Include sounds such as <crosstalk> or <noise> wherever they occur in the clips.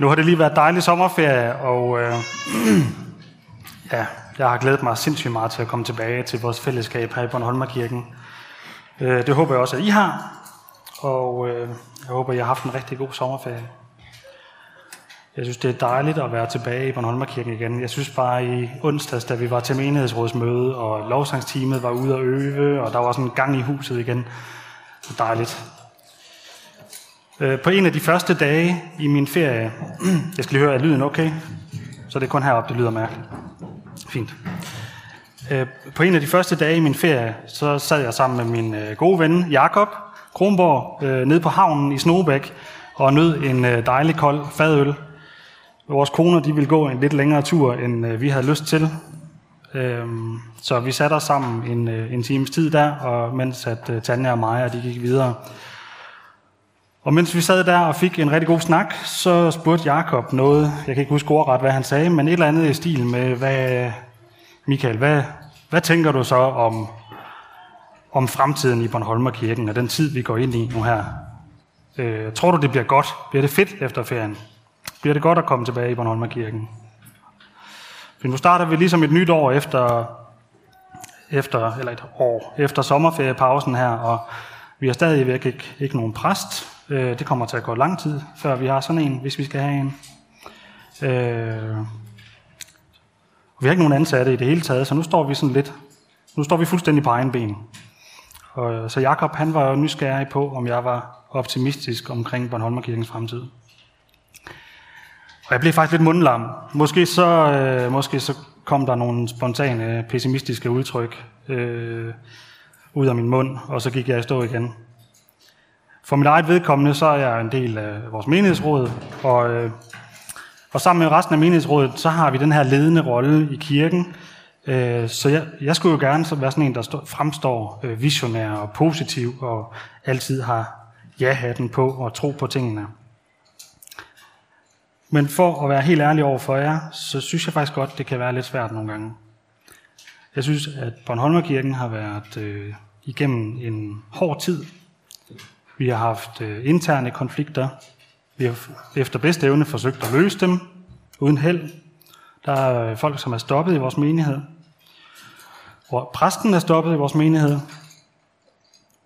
Nu har det lige været dejlig sommerferie, og øh, <clears throat> ja, jeg har glædet mig sindssygt meget til at komme tilbage til vores fællesskab her i Bornholmerkirken. Øh, det håber jeg også, at I har, og øh, jeg håber, at I har haft en rigtig god sommerferie. Jeg synes, det er dejligt at være tilbage i Bornholmerkirken igen. Jeg synes bare i onsdags, da vi var til menighedsrådsmøde, og lovsangsteamet var ude at øve, og der var sådan en gang i huset igen. Det er dejligt. Øh, på en af de første dage i min ferie, jeg skal lige høre, er lyden okay? Så det er kun heroppe, det lyder mærkeligt. Fint. Øh, på en af de første dage i min ferie, så sad jeg sammen med min øh, gode ven Jakob Kronborg nede på havnen i Snobæk og nød en dejlig kold fadøl. Vores koner de ville gå en lidt længere tur, end vi havde lyst til. Øhm, så vi satte os sammen en, en times tid der, og mens at Tanja og Maja de gik videre. Og mens vi sad der og fik en rigtig god snak, så spurgte Jakob noget, jeg kan ikke huske ordret, hvad han sagde, men et eller andet i stil med, hvad, Michael, hvad, hvad tænker du så om, om fremtiden i Bornholmerkirken og den tid, vi går ind i nu her? Øh, tror du, det bliver godt? Bliver det fedt efter ferien? Bliver det godt at komme tilbage i Bornholmerkirken? For nu starter vi ligesom et nyt år efter, efter eller et år efter sommerferiepausen her, og vi har stadigvæk ikke, ikke nogen præst, Øh, det kommer til at gå lang tid, før vi har sådan en, hvis vi skal have en. Øh, vi har ikke nogen ansatte i det hele taget, så nu står vi sådan lidt, nu står vi fuldstændig på egen ben. Og, øh, så Jakob han var jo nysgerrig på, om jeg var optimistisk omkring Bornholmerkirkens fremtid. Og jeg blev faktisk lidt mundlam. Måske så, øh, måske så kom der nogle spontane pessimistiske udtryk øh, ud af min mund, og så gik jeg i stå igen. For mit eget vedkommende, så er jeg en del af vores menighedsråd, og, øh, og sammen med resten af menighedsrådet, så har vi den her ledende rolle i kirken. Øh, så jeg, jeg skulle jo gerne være sådan en, der stå, fremstår øh, visionær og positiv, og altid har ja-hatten på og tro på tingene. Men for at være helt ærlig over for jer, så synes jeg faktisk godt, det kan være lidt svært nogle gange. Jeg synes, at Bornholmerkirken har været øh, igennem en hård tid, vi har haft øh, interne konflikter. Vi har efter bedste evne forsøgt at løse dem uden held. Der er øh, folk, som er stoppet i vores menighed. Og præsten er stoppet i vores menighed.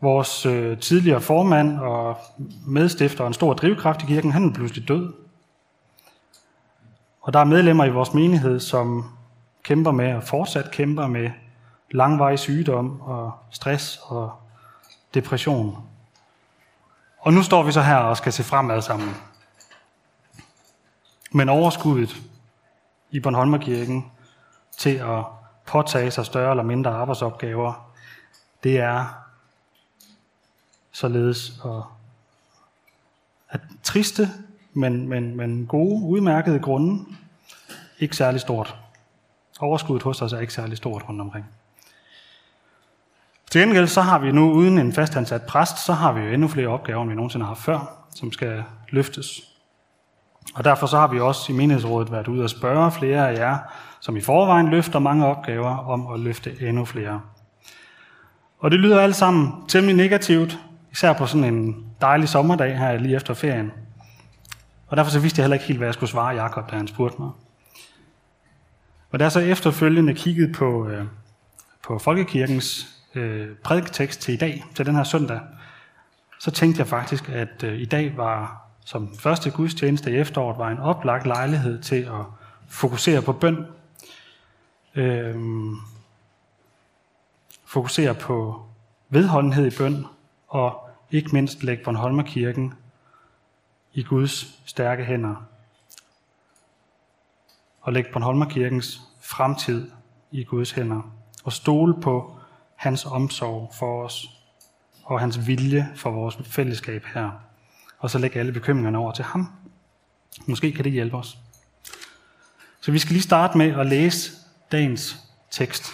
Vores øh, tidligere formand og medstifter og en stor drivkraft i kirken, han er pludselig død. Og der er medlemmer i vores menighed, som kæmper med og fortsat kæmper med langvarig sygdom og stress og depression. Og nu står vi så her og skal se fremad sammen. Men overskuddet i Bornholmerkirken til at påtage sig større eller mindre arbejdsopgaver, det er således at, at triste, men, men, men gode, udmærkede grunde, ikke særlig stort. Overskuddet hos os er ikke særlig stort rundt omkring. Til gengæld så har vi nu, uden en fastansat præst, så har vi jo endnu flere opgaver, end vi nogensinde har haft før, som skal løftes. Og derfor så har vi også i menighedsrådet været ude og spørge flere af jer, som i forvejen løfter mange opgaver, om at løfte endnu flere. Og det lyder alt sammen temmelig negativt, især på sådan en dejlig sommerdag her lige efter ferien. Og derfor så vidste jeg heller ikke helt, hvad jeg skulle svare Jakob, da han spurgte mig. Og da jeg så efterfølgende kiggede på, øh, på Folkekirkens øh, prædiketekst til i dag, til den her søndag, så tænkte jeg faktisk, at øh, i dag var som første gudstjeneste i efteråret, var en oplagt lejlighed til at fokusere på bøn. Øh, fokusere på vedholdenhed i bøn, og ikke mindst lægge Bornholmerkirken i Guds stærke hænder. Og lægge Bornholmerkirkens fremtid i Guds hænder. Og stole på hans omsorg for os, og hans vilje for vores fællesskab her. Og så lægge alle bekymringerne over til ham. Måske kan det hjælpe os. Så vi skal lige starte med at læse dagens tekst,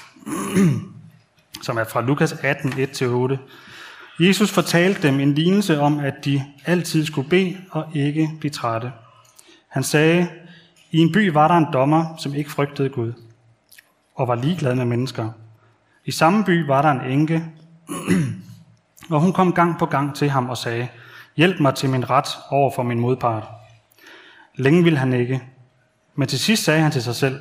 <clears throat> som er fra Lukas 18, 1-8. Jesus fortalte dem en lignelse om, at de altid skulle bede og ikke blive trætte. Han sagde, i en by var der en dommer, som ikke frygtede Gud og var ligeglad med mennesker. I samme by var der en enke, og hun kom gang på gang til ham og sagde, hjælp mig til min ret over for min modpart. Længe ville han ikke. Men til sidst sagde han til sig selv,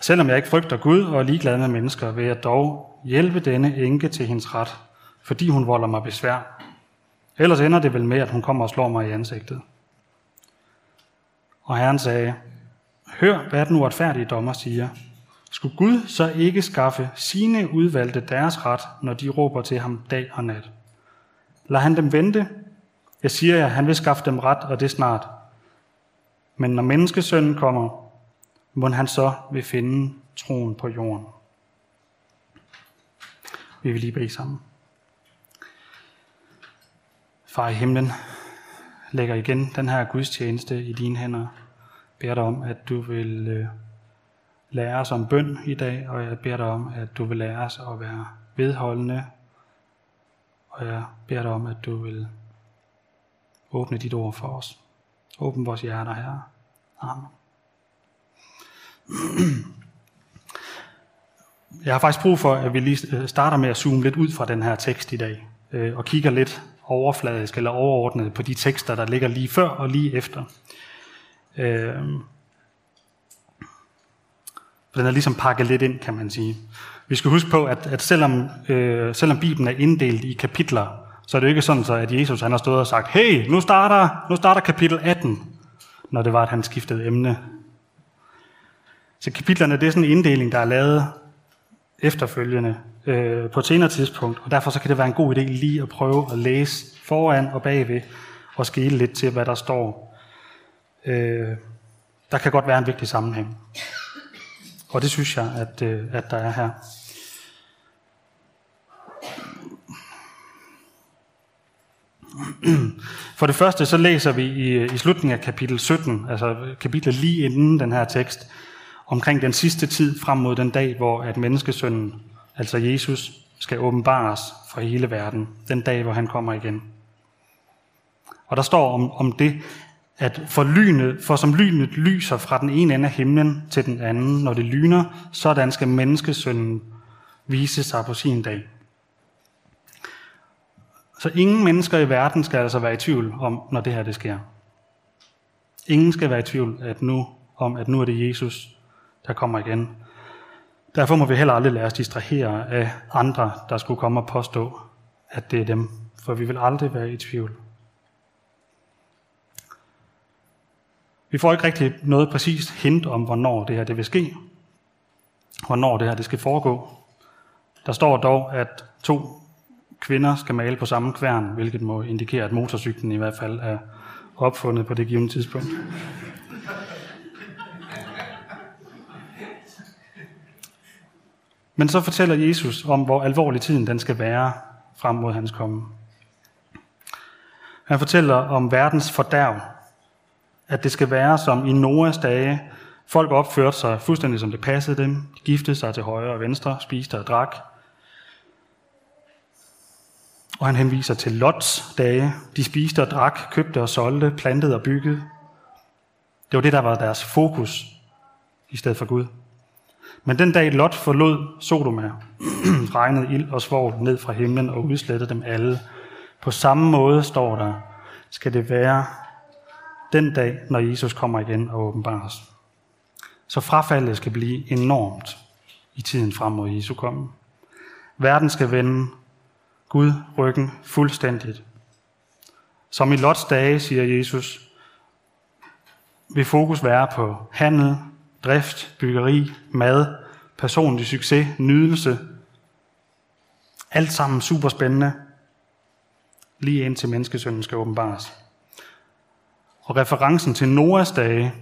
selvom jeg ikke frygter Gud og er ligeglad med mennesker, vil jeg dog hjælpe denne enke til hendes ret, fordi hun volder mig besvær. Ellers ender det vel med, at hun kommer og slår mig i ansigtet. Og Herren sagde, Hør, hvad den uretfærdige dommer siger. Skulle Gud så ikke skaffe sine udvalgte deres ret, når de råber til ham dag og nat? Lad han dem vente. Jeg siger jer, han vil skaffe dem ret, og det snart. Men når menneskesønnen kommer, må han så vil finde troen på jorden. Vi vil lige bede sammen. Far i himlen, lægger igen den her gudstjeneste i dine hænder. Beder dig om, at du vil øh, lære os om bøn i dag, og jeg beder dig om, at du vil lære os at være vedholdende, og jeg beder dig om, at du vil åbne dit ord for os. Åbn vores hjerter, her. Amen. Jeg har faktisk brug for, at vi lige starter med at zoome lidt ud fra den her tekst i dag, øh, og kigger lidt overfladisk eller overordnet på de tekster, der ligger lige før og lige efter. Øh, Øh, den er ligesom pakket lidt ind, kan man sige. Vi skal huske på, at, at selvom, øh, selvom Bibelen er inddelt i kapitler, så er det jo ikke sådan, så at Jesus han har stået og sagt, hey, nu starter, nu starter kapitel 18, når det var, at han skiftede emne. Så kapitlerne, det er sådan en inddeling, der er lavet efterfølgende øh, på et senere tidspunkt, og derfor så kan det være en god idé lige at prøve at læse foran og bagved, og skille lidt til, hvad der står. Øh, der kan godt være en vigtig sammenhæng. Og det synes jeg, at, øh, at der er her. For det første så læser vi i, i slutningen af kapitel 17, altså kapitlet lige inden den her tekst, omkring den sidste tid frem mod den dag, hvor at menneskesønnen, altså Jesus, skal åbenbares for hele verden. Den dag, hvor han kommer igen. Og der står om, om det, at for, lynet, for som lynet lyser fra den ene ende af himlen til den anden, når det lyner, sådan skal menneskesønnen vise sig på sin dag. Så ingen mennesker i verden skal altså være i tvivl om, når det her det sker. Ingen skal være i tvivl at nu, om, at nu er det Jesus, der kommer igen. Derfor må vi heller aldrig lade os distrahere af andre, der skulle komme og påstå, at det er dem. For vi vil aldrig være i tvivl. Vi får ikke rigtig noget præcist hint om, hvornår det her det vil ske. Hvornår det her det skal foregå. Der står dog, at to kvinder skal male på samme kværn, hvilket må indikere, at motorcyklen i hvert fald er opfundet på det givende tidspunkt. Men så fortæller Jesus om, hvor alvorlig tiden den skal være frem mod hans komme. Han fortæller om verdens fordærv, at det skal være som i Noahs dage. Folk opførte sig fuldstændig som det passede dem. De giftede sig til højre og venstre, spiste og drak. Og han henviser til Lots dage. De spiste og drak, købte og solgte, plantede og byggede. Det var det, der var deres fokus i stedet for Gud. Men den dag Lot forlod Sodoma, <clears throat> regnede ild og svovl ned fra himlen og udslettede dem alle. På samme måde står der, skal det være den dag, når Jesus kommer igen og åbenbares. Så frafaldet skal blive enormt i tiden frem mod Jesu komme. Verden skal vende Gud ryggen fuldstændigt. Som i Lots dage, siger Jesus, vil fokus være på handel, drift, byggeri, mad, personlig succes, nydelse. Alt sammen super spændende, lige indtil menneskesønnen skal åbenbares. Og referencen til Noahs dage,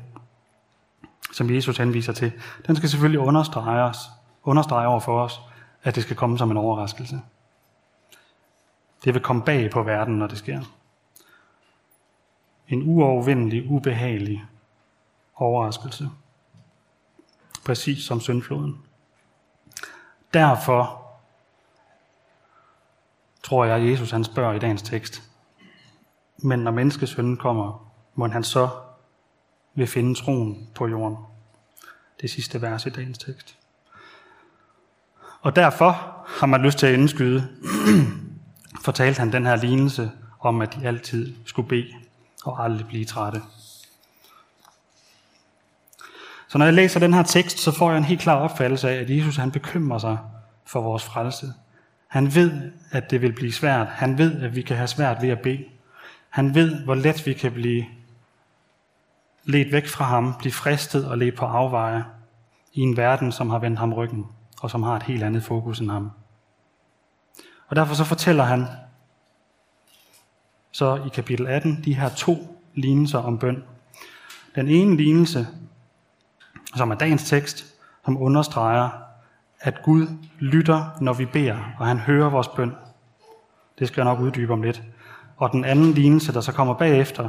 som Jesus henviser til, den skal selvfølgelig understrege, os, understrege over for os, at det skal komme som en overraskelse. Det vil komme bag på verden, når det sker. En uovervindelig, ubehagelig overraskelse præcis som syndfloden. Derfor tror jeg, at Jesus han spørger i dagens tekst. Men når menneskesønnen kommer, må han så vil finde troen på jorden. Det sidste vers i dagens tekst. Og derfor har man lyst til at indskyde, <clears throat> fortalte han den her lignelse om, at de altid skulle bede og aldrig blive trætte. Så når jeg læser den her tekst, så får jeg en helt klar opfattelse af, at Jesus han bekymrer sig for vores frelse. Han ved, at det vil blive svært. Han ved, at vi kan have svært ved at bede. Han ved, hvor let vi kan blive ledt væk fra ham, blive fristet og ledt på afveje i en verden, som har vendt ham ryggen, og som har et helt andet fokus end ham. Og derfor så fortæller han så i kapitel 18 de her to lignelser om bøn. Den ene lignelse, som er dagens tekst, som understreger, at Gud lytter, når vi beder, og han hører vores bøn. Det skal jeg nok uddybe om lidt. Og den anden lignelse, der så kommer bagefter,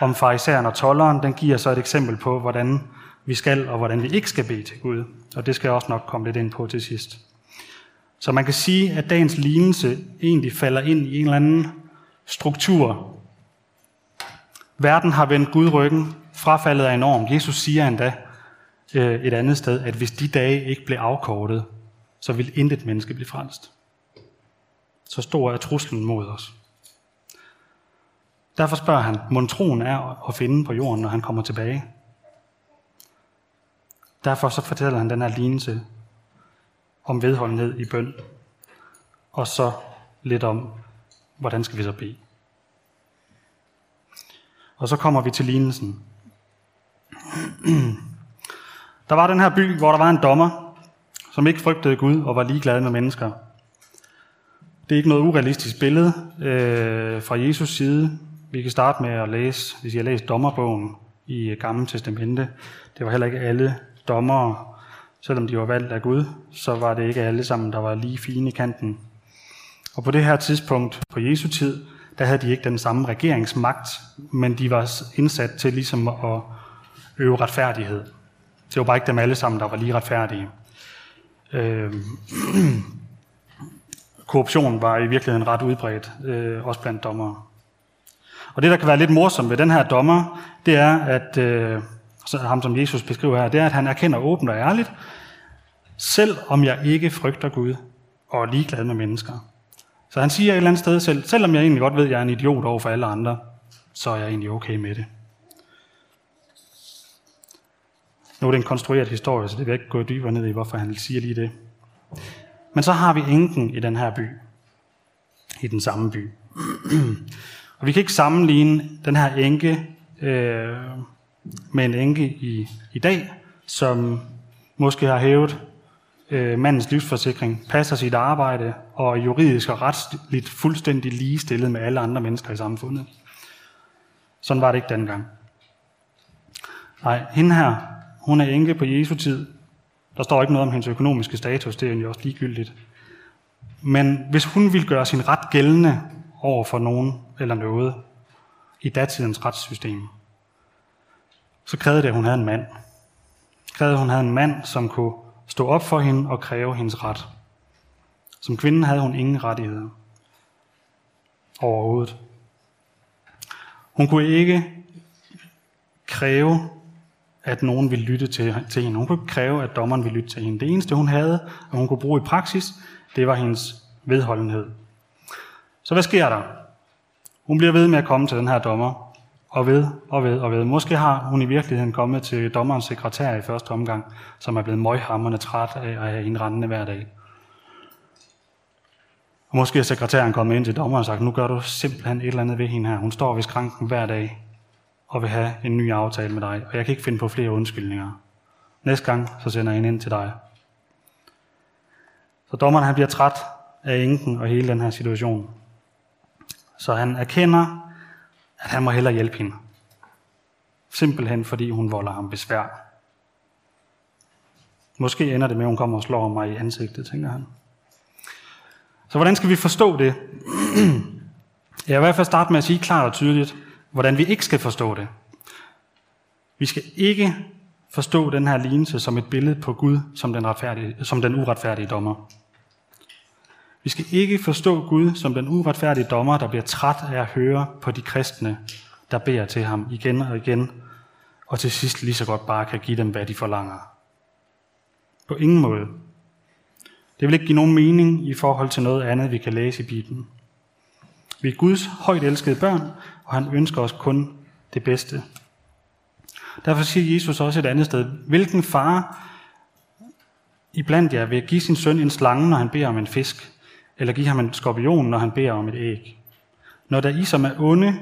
om farisæeren og tolleren, den giver så et eksempel på, hvordan vi skal, og hvordan vi ikke skal bede til Gud. Og det skal jeg også nok komme lidt ind på til sidst. Så man kan sige, at dagens lignelse egentlig falder ind i en eller anden struktur. Verden har vendt Gud ryggen. Frafaldet er enormt. Jesus siger endda øh, et andet sted, at hvis de dage ikke blev afkortet, så ville intet menneske blive frelst. Så stor er truslen mod os. Derfor spørger han, må troen er at finde på jorden, når han kommer tilbage? Derfor så fortæller han den her lignelse om vedholdenhed i bøn, og så lidt om, hvordan skal vi så bede. Og så kommer vi til lignelsen. <clears throat> Der var den her by, hvor der var en dommer, som ikke frygtede Gud og var ligeglad med mennesker. Det er ikke noget urealistisk billede øh, fra Jesus side. Vi kan starte med at læse, hvis I har læst dommerbogen i øh, Gamle Testamente. Det var heller ikke alle dommere, selvom de var valgt af Gud, så var det ikke alle sammen, der var lige fine i kanten. Og på det her tidspunkt, på Jesu tid, der havde de ikke den samme regeringsmagt, men de var indsat til ligesom at øve retfærdighed. Det var bare ikke dem alle sammen, der var lige retfærdige. Øh, <clears throat> korruption var i virkeligheden ret udbredt, øh, også blandt dommere. Og det, der kan være lidt morsomt ved den her dommer, det er, at øh, så ham som Jesus beskriver her, det er, at han erkender åbent og ærligt, selv om jeg ikke frygter Gud og er ligeglad med mennesker. Så han siger et eller andet sted selv, selvom jeg egentlig godt ved, at jeg er en idiot over for alle andre, så er jeg egentlig okay med det. Nu er det en konstrueret historie, så det vil jeg ikke gå dybere ned i, hvorfor han siger lige det. Men så har vi enken i den her by. I den samme by og vi kan ikke sammenligne den her enke øh, med en enke i, i dag, som måske har hævet øh, mandens livsforsikring, passer sit arbejde og er juridisk og retsligt fuldstændig ligestillet med alle andre mennesker i samfundet. Sådan var det ikke dengang. Nej, hende her, hun er enke på Jesu tid. Der står ikke noget om hendes økonomiske status, det er jo også ligegyldigt. Men hvis hun ville gøre sin ret gældende over for nogen eller noget i datidens retssystem, så krævede det, at hun havde en mand. Krævede, at hun havde en mand, som kunne stå op for hende og kræve hendes ret. Som kvinde havde hun ingen rettigheder overhovedet. Hun kunne ikke kræve, at nogen ville lytte til, til hende. Hun kunne ikke kræve, at dommeren ville lytte til hende. Det eneste, hun havde, og hun kunne bruge i praksis, det var hendes vedholdenhed. Så hvad sker der? Hun bliver ved med at komme til den her dommer, og ved og ved og ved. Måske har hun i virkeligheden kommet til dommerens sekretær i første omgang, som er blevet møghamrende træt af at have indrendende rendende hver dag. Og måske er sekretæren kommet ind til dommeren og sagt, nu gør du simpelthen et eller andet ved hende her. Hun står ved skranken hver dag og vil have en ny aftale med dig, og jeg kan ikke finde på flere undskyldninger. Næste gang, så sender jeg hende ind til dig. Så dommeren han bliver træt af enken og hele den her situation. Så han erkender, at han må hellere hjælpe hende. Simpelthen fordi hun volder ham besvær. Måske ender det med, at hun kommer og slår mig i ansigtet, tænker han. Så hvordan skal vi forstå det? <clears throat> Jeg vil i hvert fald starte med at sige klart og tydeligt, hvordan vi ikke skal forstå det. Vi skal ikke forstå den her lignelse som et billede på Gud som den, retfærdige, som den uretfærdige dommer. Vi skal ikke forstå Gud som den uretfærdige dommer, der bliver træt af at høre på de kristne, der beder til ham igen og igen, og til sidst lige så godt bare kan give dem, hvad de forlanger. På ingen måde. Det vil ikke give nogen mening i forhold til noget andet, vi kan læse i Bibelen. Vi er Guds højt elskede børn, og han ønsker os kun det bedste. Derfor siger Jesus også et andet sted, hvilken far iblandt jer vil give sin søn en slange, når han beder om en fisk, eller give ham en skorpion, når han beder om et æg. Når der I, som er onde,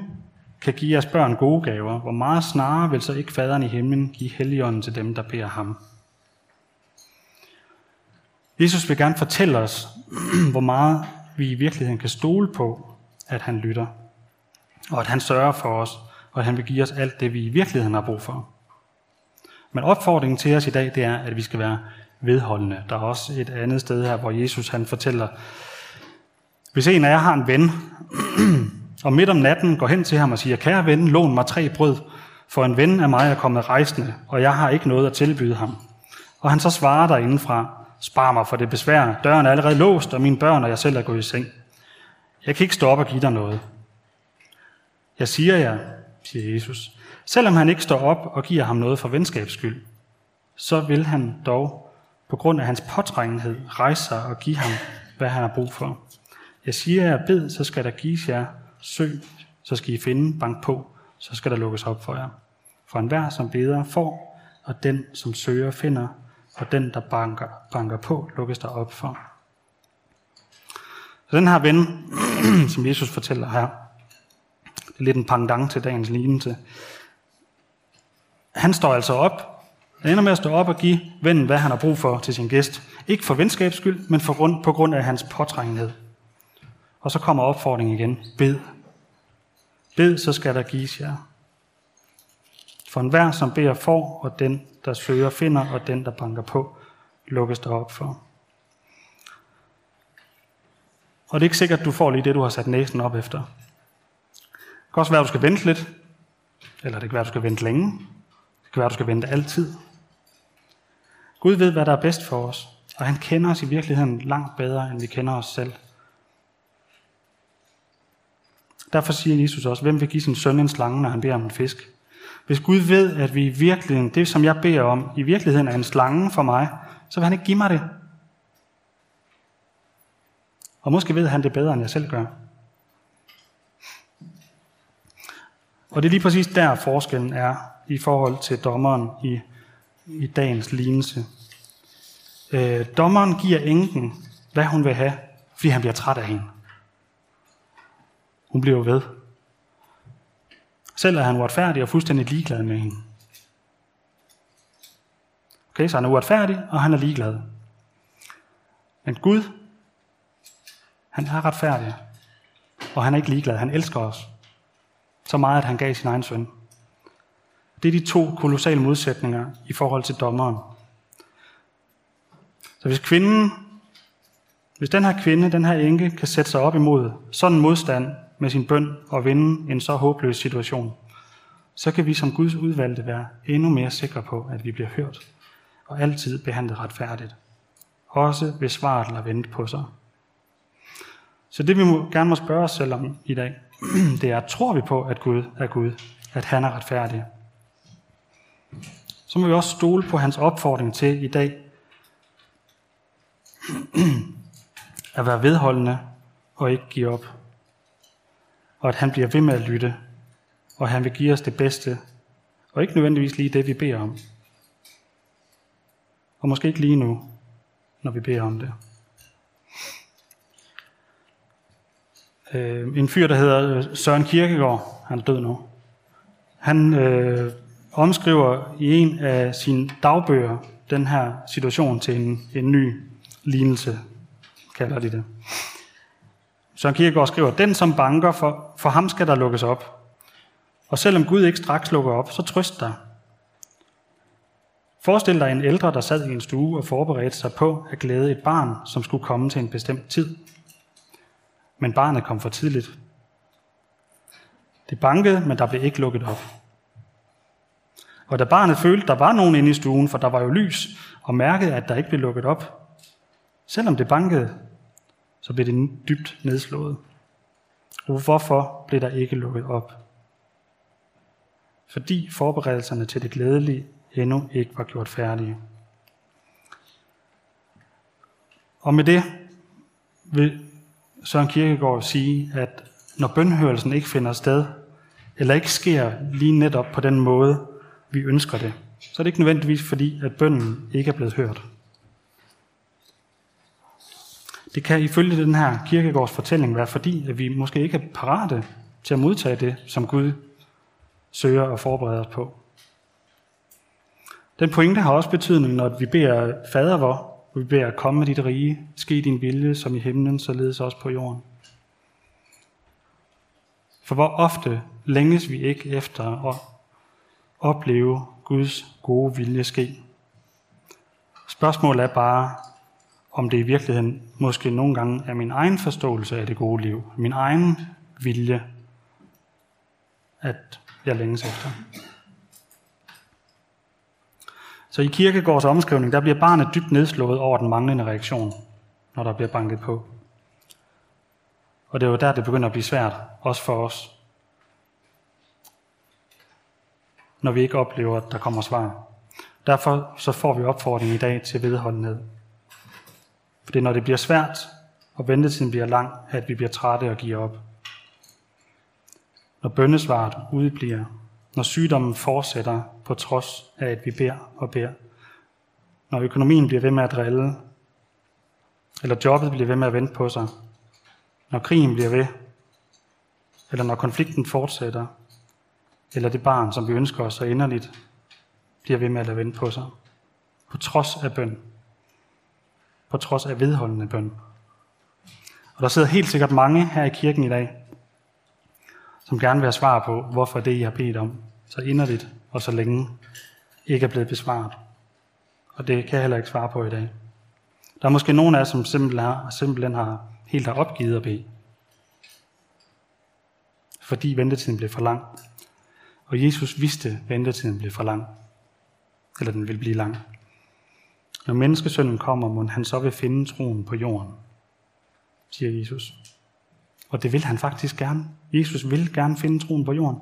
kan give jeres børn gode gaver, hvor meget snarere vil så ikke faderen i himlen give helligånden til dem, der beder ham. Jesus vil gerne fortælle os, <clears throat> hvor meget vi i virkeligheden kan stole på, at han lytter, og at han sørger for os, og at han vil give os alt det, vi i virkeligheden har brug for. Men opfordringen til os i dag, det er, at vi skal være vedholdende. Der er også et andet sted her, hvor Jesus han fortæller, hvis en af jer har en ven, <clears throat> og midt om natten går hen til ham og siger, kære ven, lån mig tre brød, for en ven af mig er kommet rejsende, og jeg har ikke noget at tilbyde ham. Og han så svarer der indenfra, spar mig for det besvær, døren er allerede låst, og mine børn og jeg selv er gået i seng. Jeg kan ikke stoppe og give dig noget. Jeg siger jer, siger Jesus, selvom han ikke står op og giver ham noget for venskabs skyld, så vil han dog på grund af hans påtrængenhed rejse sig og give ham, hvad han har brug for. Jeg siger jer, bed, så skal der gives jer. Søg, så skal I finde. Bank på, så skal der lukkes op for jer. For enhver, som beder, får, og den, som søger, finder, og den, der banker, banker på, lukkes der op for. Så den her ven, <clears throat> som Jesus fortæller her, det er lidt en pangdang til dagens lignelse. Han står altså op. Han ender med at stå op og give vennen, hvad han har brug for til sin gæst. Ikke for venskabs skyld, men for grund, på grund af hans påtrængenhed. Og så kommer opfordringen igen. Bed. Bed, så skal der gives jer. For enhver, som beder, får, og den, der søger, finder, og den, der banker på, lukkes der op for. Og det er ikke sikkert, at du får lige det, du har sat næsen op efter. Det kan også være, at du skal vente lidt. Eller det kan være, at du skal vente længe. Det kan være, at du skal vente altid. Gud ved, hvad der er bedst for os. Og han kender os i virkeligheden langt bedre, end vi kender os selv. Derfor siger Jesus også, hvem vil give sin søn en slange, når han beder om en fisk? Hvis Gud ved, at vi i virkeligheden, det som jeg beder om, i virkeligheden er en slange for mig, så vil han ikke give mig det. Og måske ved han det bedre, end jeg selv gør. Og det er lige præcis der forskellen er i forhold til dommeren i, i dagens lignelse. Øh, dommeren giver enken, hvad hun vil have, fordi han bliver træt af hende. Hun bliver ved. Selv er han uretfærdig og fuldstændig ligeglad med hende. Okay, så han er uretfærdig, og han er ligeglad. Men Gud, han er retfærdig, og han er ikke ligeglad. Han elsker os. Så meget, at han gav sin egen søn. Det er de to kolossale modsætninger i forhold til dommeren. Så hvis kvinden, hvis den her kvinde, den her enke, kan sætte sig op imod sådan en modstand, med sin bøn og vinde en så håbløs situation, så kan vi som Guds udvalgte være endnu mere sikre på, at vi bliver hørt og altid behandlet retfærdigt. Også hvis svaret lader vente på sig. Så det vi må, gerne må spørge os selv om i dag, <clears throat> det er, tror vi på, at Gud er Gud, at han er retfærdig? Så må vi også stole på hans opfordring til i dag, <clears throat> at være vedholdende og ikke give op og at han bliver ved med at lytte, og han vil give os det bedste, og ikke nødvendigvis lige det, vi beder om. Og måske ikke lige nu, når vi beder om det. Øh, en fyr, der hedder øh, Søren Kierkegaard, han er død nu, han øh, omskriver i en af sine dagbøger den her situation til en, en ny lignelse, kalder de det. Søren Kierkegaard skriver, den som banker, for, for ham skal der lukkes op. Og selvom Gud ikke straks lukker op, så trøst dig. Forestil dig en ældre, der sad i en stue og forberedte sig på at glæde et barn, som skulle komme til en bestemt tid. Men barnet kom for tidligt. Det bankede, men der blev ikke lukket op. Og da barnet følte, der var nogen inde i stuen, for der var jo lys, og mærkede, at der ikke blev lukket op, selvom det bankede, så blev det dybt nedslået. Og hvorfor blev der ikke lukket op? Fordi forberedelserne til det glædelige endnu ikke var gjort færdige. Og med det vil Søren Kierkegaard sige, at når bønhørelsen ikke finder sted, eller ikke sker lige netop på den måde, vi ønsker det, så er det ikke nødvendigvis fordi, at bønden ikke er blevet hørt. Det kan ifølge den her kirkegårds fortælling være fordi, at vi måske ikke er parate til at modtage det, som Gud søger at forberede os på. Den pointe har også betydning, når vi beder fader vor, og vi beder komme med dit rige, ske din vilje som i himlen, således også på jorden. For hvor ofte længes vi ikke efter at opleve Guds gode vilje ske? Spørgsmålet er bare, om det i virkeligheden måske nogle gange er min egen forståelse af det gode liv, min egen vilje, at jeg længes efter. Så i kirkegårds omskrivning, der bliver barnet dybt nedslået over den manglende reaktion, når der bliver banket på. Og det er jo der, det begynder at blive svært, også for os. Når vi ikke oplever, at der kommer svar. Derfor så får vi opfordring i dag til vedholdenhed. For det er, når det bliver svært, og ventetiden bliver lang, at vi bliver trætte og giver op. Når bøndesvaret udbliver, når sygdommen fortsætter på trods af, at vi beder og beder. Når økonomien bliver ved med at drille, eller jobbet bliver ved med at vente på sig. Når krigen bliver ved, eller når konflikten fortsætter, eller det barn, som vi ønsker os så inderligt, bliver ved med at lade vente på sig. På trods af bøn. På trods af vedholdende bøn. Og der sidder helt sikkert mange her i kirken i dag, som gerne vil have svar på, hvorfor det, I har bedt om, så inderligt og så længe, ikke er blevet besvaret. Og det kan jeg heller ikke svare på i dag. Der er måske nogen af jer, som simpelthen har, simpelthen har helt har opgivet at bede. Fordi ventetiden blev for lang. Og Jesus vidste, at ventetiden blev for lang. Eller den vil blive lang. Når menneskesønnen kommer, må han så vil finde troen på jorden, siger Jesus. Og det vil han faktisk gerne. Jesus vil gerne finde troen på jorden.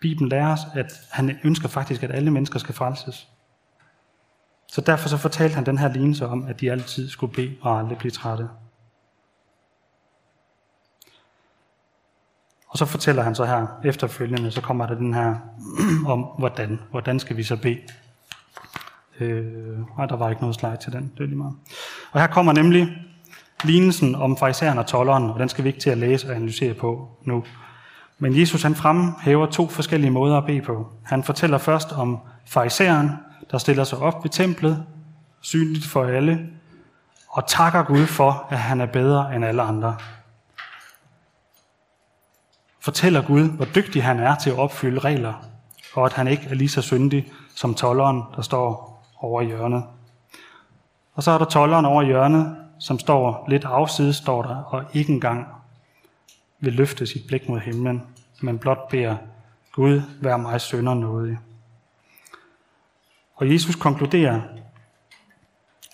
Bibelen lærer os, at han ønsker faktisk, at alle mennesker skal frelses. Så derfor så fortalte han den her lignelse om, at de altid skulle bede og aldrig blive trætte. Og så fortæller han så her efterfølgende, så kommer der den her <clears throat> om, hvordan. Hvordan skal vi så bede? Øh, nej, der var ikke noget slide til den. Det er lige meget. Og her kommer nemlig lignelsen om farisæeren og tolleren, og den skal vi ikke til at læse og analysere på nu. Men Jesus han fremhæver to forskellige måder at bede på. Han fortæller først om farisæeren, der stiller sig op ved templet, synligt for alle, og takker Gud for, at han er bedre end alle andre. Fortæller Gud, hvor dygtig han er til at opfylde regler, og at han ikke er lige så syndig som tolleren, der står over i hjørnet. Og så er der tolleren over hjørnet, som står lidt afsides, står der, og ikke engang vil løfte sit blik mod himlen, men blot beder, Gud, vær mig sønder nådig. Og Jesus konkluderer,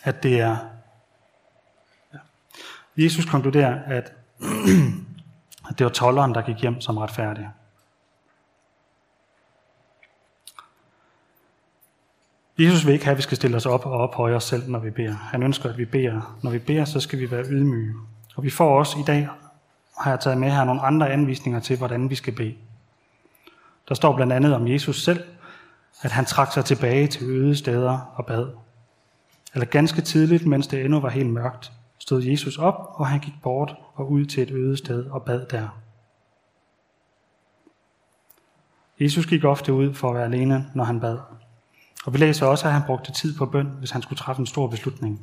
at det er Jesus konkluderer, at, <clears throat> at det var tolleren, der gik hjem som retfærdig. Jesus vil ikke have, at vi skal stille os op og ophøje os selv, når vi beder. Han ønsker, at vi beder. Når vi beder, så skal vi være ydmyge. Og vi får også i dag, har jeg taget med her, nogle andre anvisninger til, hvordan vi skal bede. Der står blandt andet om Jesus selv, at han trak sig tilbage til øde steder og bad. Eller ganske tidligt, mens det endnu var helt mørkt, stod Jesus op, og han gik bort og ud til et øde sted og bad der. Jesus gik ofte ud for at være alene, når han bad. Og vi læser også, at han brugte tid på bøn, hvis han skulle træffe en stor beslutning.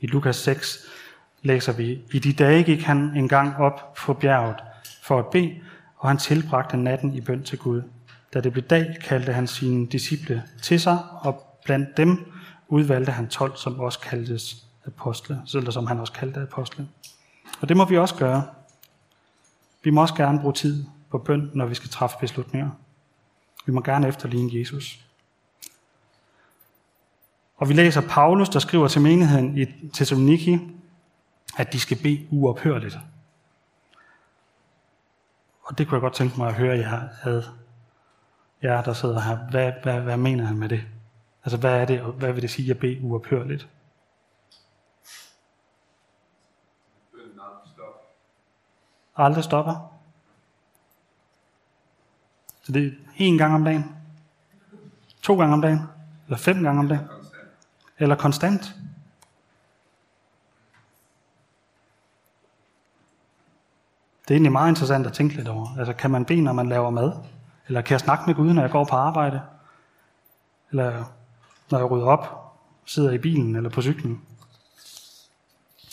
I Lukas 6 læser vi, i de dage gik han en gang op på bjerget for at bede, og han tilbragte natten i bøn til Gud. Da det blev dag, kaldte han sine disciple til sig, og blandt dem udvalgte han 12, som også kaldtes apostle, eller som han også kaldte apostle. Og det må vi også gøre. Vi må også gerne bruge tid på bøn, når vi skal træffe beslutninger. Vi må gerne efterligne Jesus. Og vi læser Paulus, der skriver til menigheden i Thessaloniki, at de skal bede uophørligt. Og det kunne jeg godt tænke mig at høre jer ad. Jer, der sidder her. Hvad, hvad, hvad mener han med det? Altså, hvad er det, og hvad vil det sige at bede uophørligt? Aldrig stopper. Så det er én gang om dagen? To gange om dagen? Eller fem gange om dagen? Eller konstant? Det er egentlig meget interessant at tænke lidt over. Altså, kan man bede, når man laver mad? Eller kan jeg snakke med Gud, når jeg går på arbejde? Eller når jeg rydder op, sidder i bilen eller på cyklen?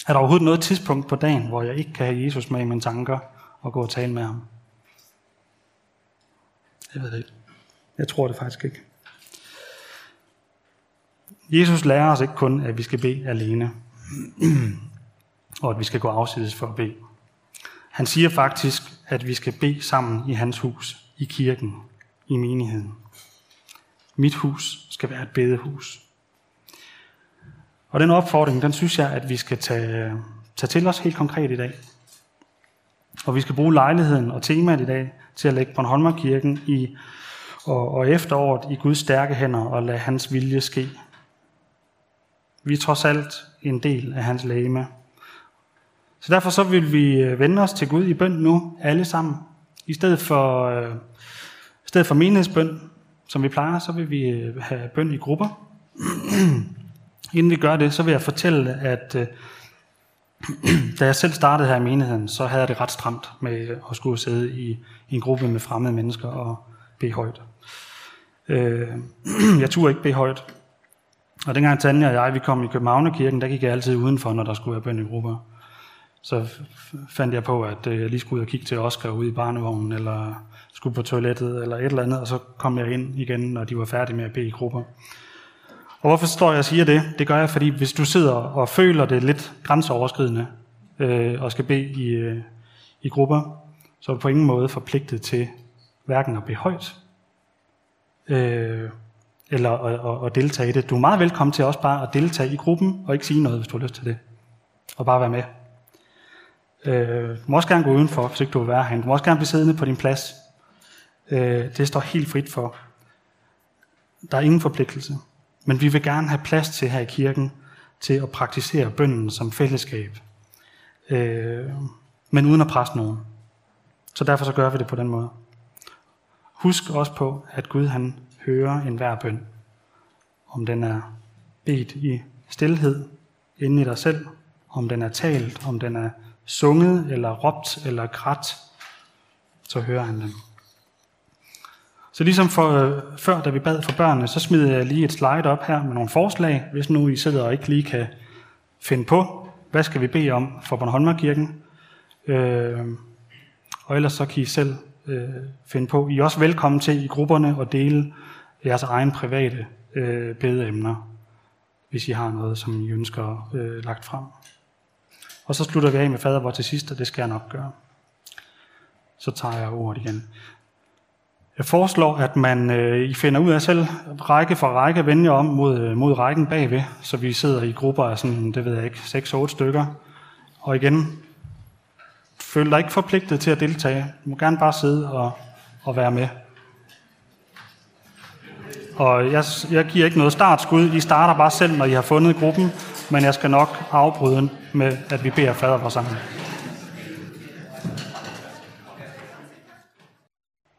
Er der overhovedet noget tidspunkt på dagen, hvor jeg ikke kan have Jesus med i mine tanker og gå og tale med ham? Jeg ved det ikke. Jeg tror det faktisk ikke. Jesus lærer os ikke kun, at vi skal bede alene, og at vi skal gå afsides for at bede. Han siger faktisk, at vi skal bede sammen i hans hus, i kirken, i menigheden. Mit hus skal være et bedehus. Og den opfordring, den synes jeg, at vi skal tage, tage til os helt konkret i dag. Og vi skal bruge lejligheden og temaet i dag til at lægge Bornholmerkirken i, og, og efteråret i Guds stærke hænder og lade hans vilje ske. Vi er trods alt en del af hans lægeme. Så derfor så vil vi øh, vende os til Gud i bøn nu, alle sammen. I stedet for, øh, i stedet for menighedsbøn, som vi plejer, så vil vi øh, have bøn i grupper. <clears throat> Inden vi gør det, så vil jeg fortælle, at øh, <clears throat> da jeg selv startede her i menigheden, så havde jeg det ret stramt med at skulle sidde i, i en gruppe med fremmede mennesker og bede højt. Øh, <clears throat> jeg turde ikke bede højt. Og dengang Tanja og jeg vi kom i Københavnerkirken, der gik jeg altid udenfor, når der skulle være bøndegrupper. Så fandt jeg på, at øh, jeg lige skulle ud og kigge til Oscar ude i barnevognen, eller skulle på toilettet, eller et eller andet, og så kom jeg ind igen, når de var færdige med at bede i grupper. Og hvorfor står jeg og siger det? Det gør jeg, fordi hvis du sidder og føler det lidt grænseoverskridende, øh, og skal bede i, øh, i grupper, så er du på ingen måde forpligtet til hverken at bede højt, øh, eller at, at, deltage i det. Du er meget velkommen til også bare at deltage i gruppen, og ikke sige noget, hvis du har lyst til det. Og bare være med. Øh, du må også gerne gå udenfor, hvis ikke du vil være herinde. Du må også gerne blive siddende på din plads. Øh, det står helt frit for. Der er ingen forpligtelse. Men vi vil gerne have plads til her i kirken, til at praktisere bønden som fællesskab. Øh, men uden at presse nogen. Så derfor så gør vi det på den måde. Husk også på, at Gud han hører enhver bøn. Om den er bedt i stillhed inde i dig selv, om den er talt, om den er sunget eller råbt eller grædt, så hører han den. Så ligesom for, øh, før, da vi bad for børnene, så smider jeg lige et slide op her med nogle forslag, hvis nu I sidder og ikke lige kan finde på, hvad skal vi bede om for Bornholmerkirken. Øh, og ellers så kan I selv øh, finde på. I er også velkommen til i grupperne at dele jeres egen private øh, bedeemner, hvis I har noget, som I ønsker øh, lagt frem. Og så slutter vi af med fader hvor til sidst, og det skal jeg nok gøre. Så tager jeg ordet igen. Jeg foreslår, at man øh, I finder ud af selv, række for række, vende om mod, øh, mod rækken bagved, så vi sidder i grupper af sådan, det ved jeg ikke, 6-8 stykker. Og igen, føl dig ikke forpligtet til at deltage. Du må gerne bare sidde og, og være med. Og jeg, jeg giver ikke noget startskud. I starter bare selv, når I har fundet gruppen, men jeg skal nok afbryde med, at vi beder fader for sammen.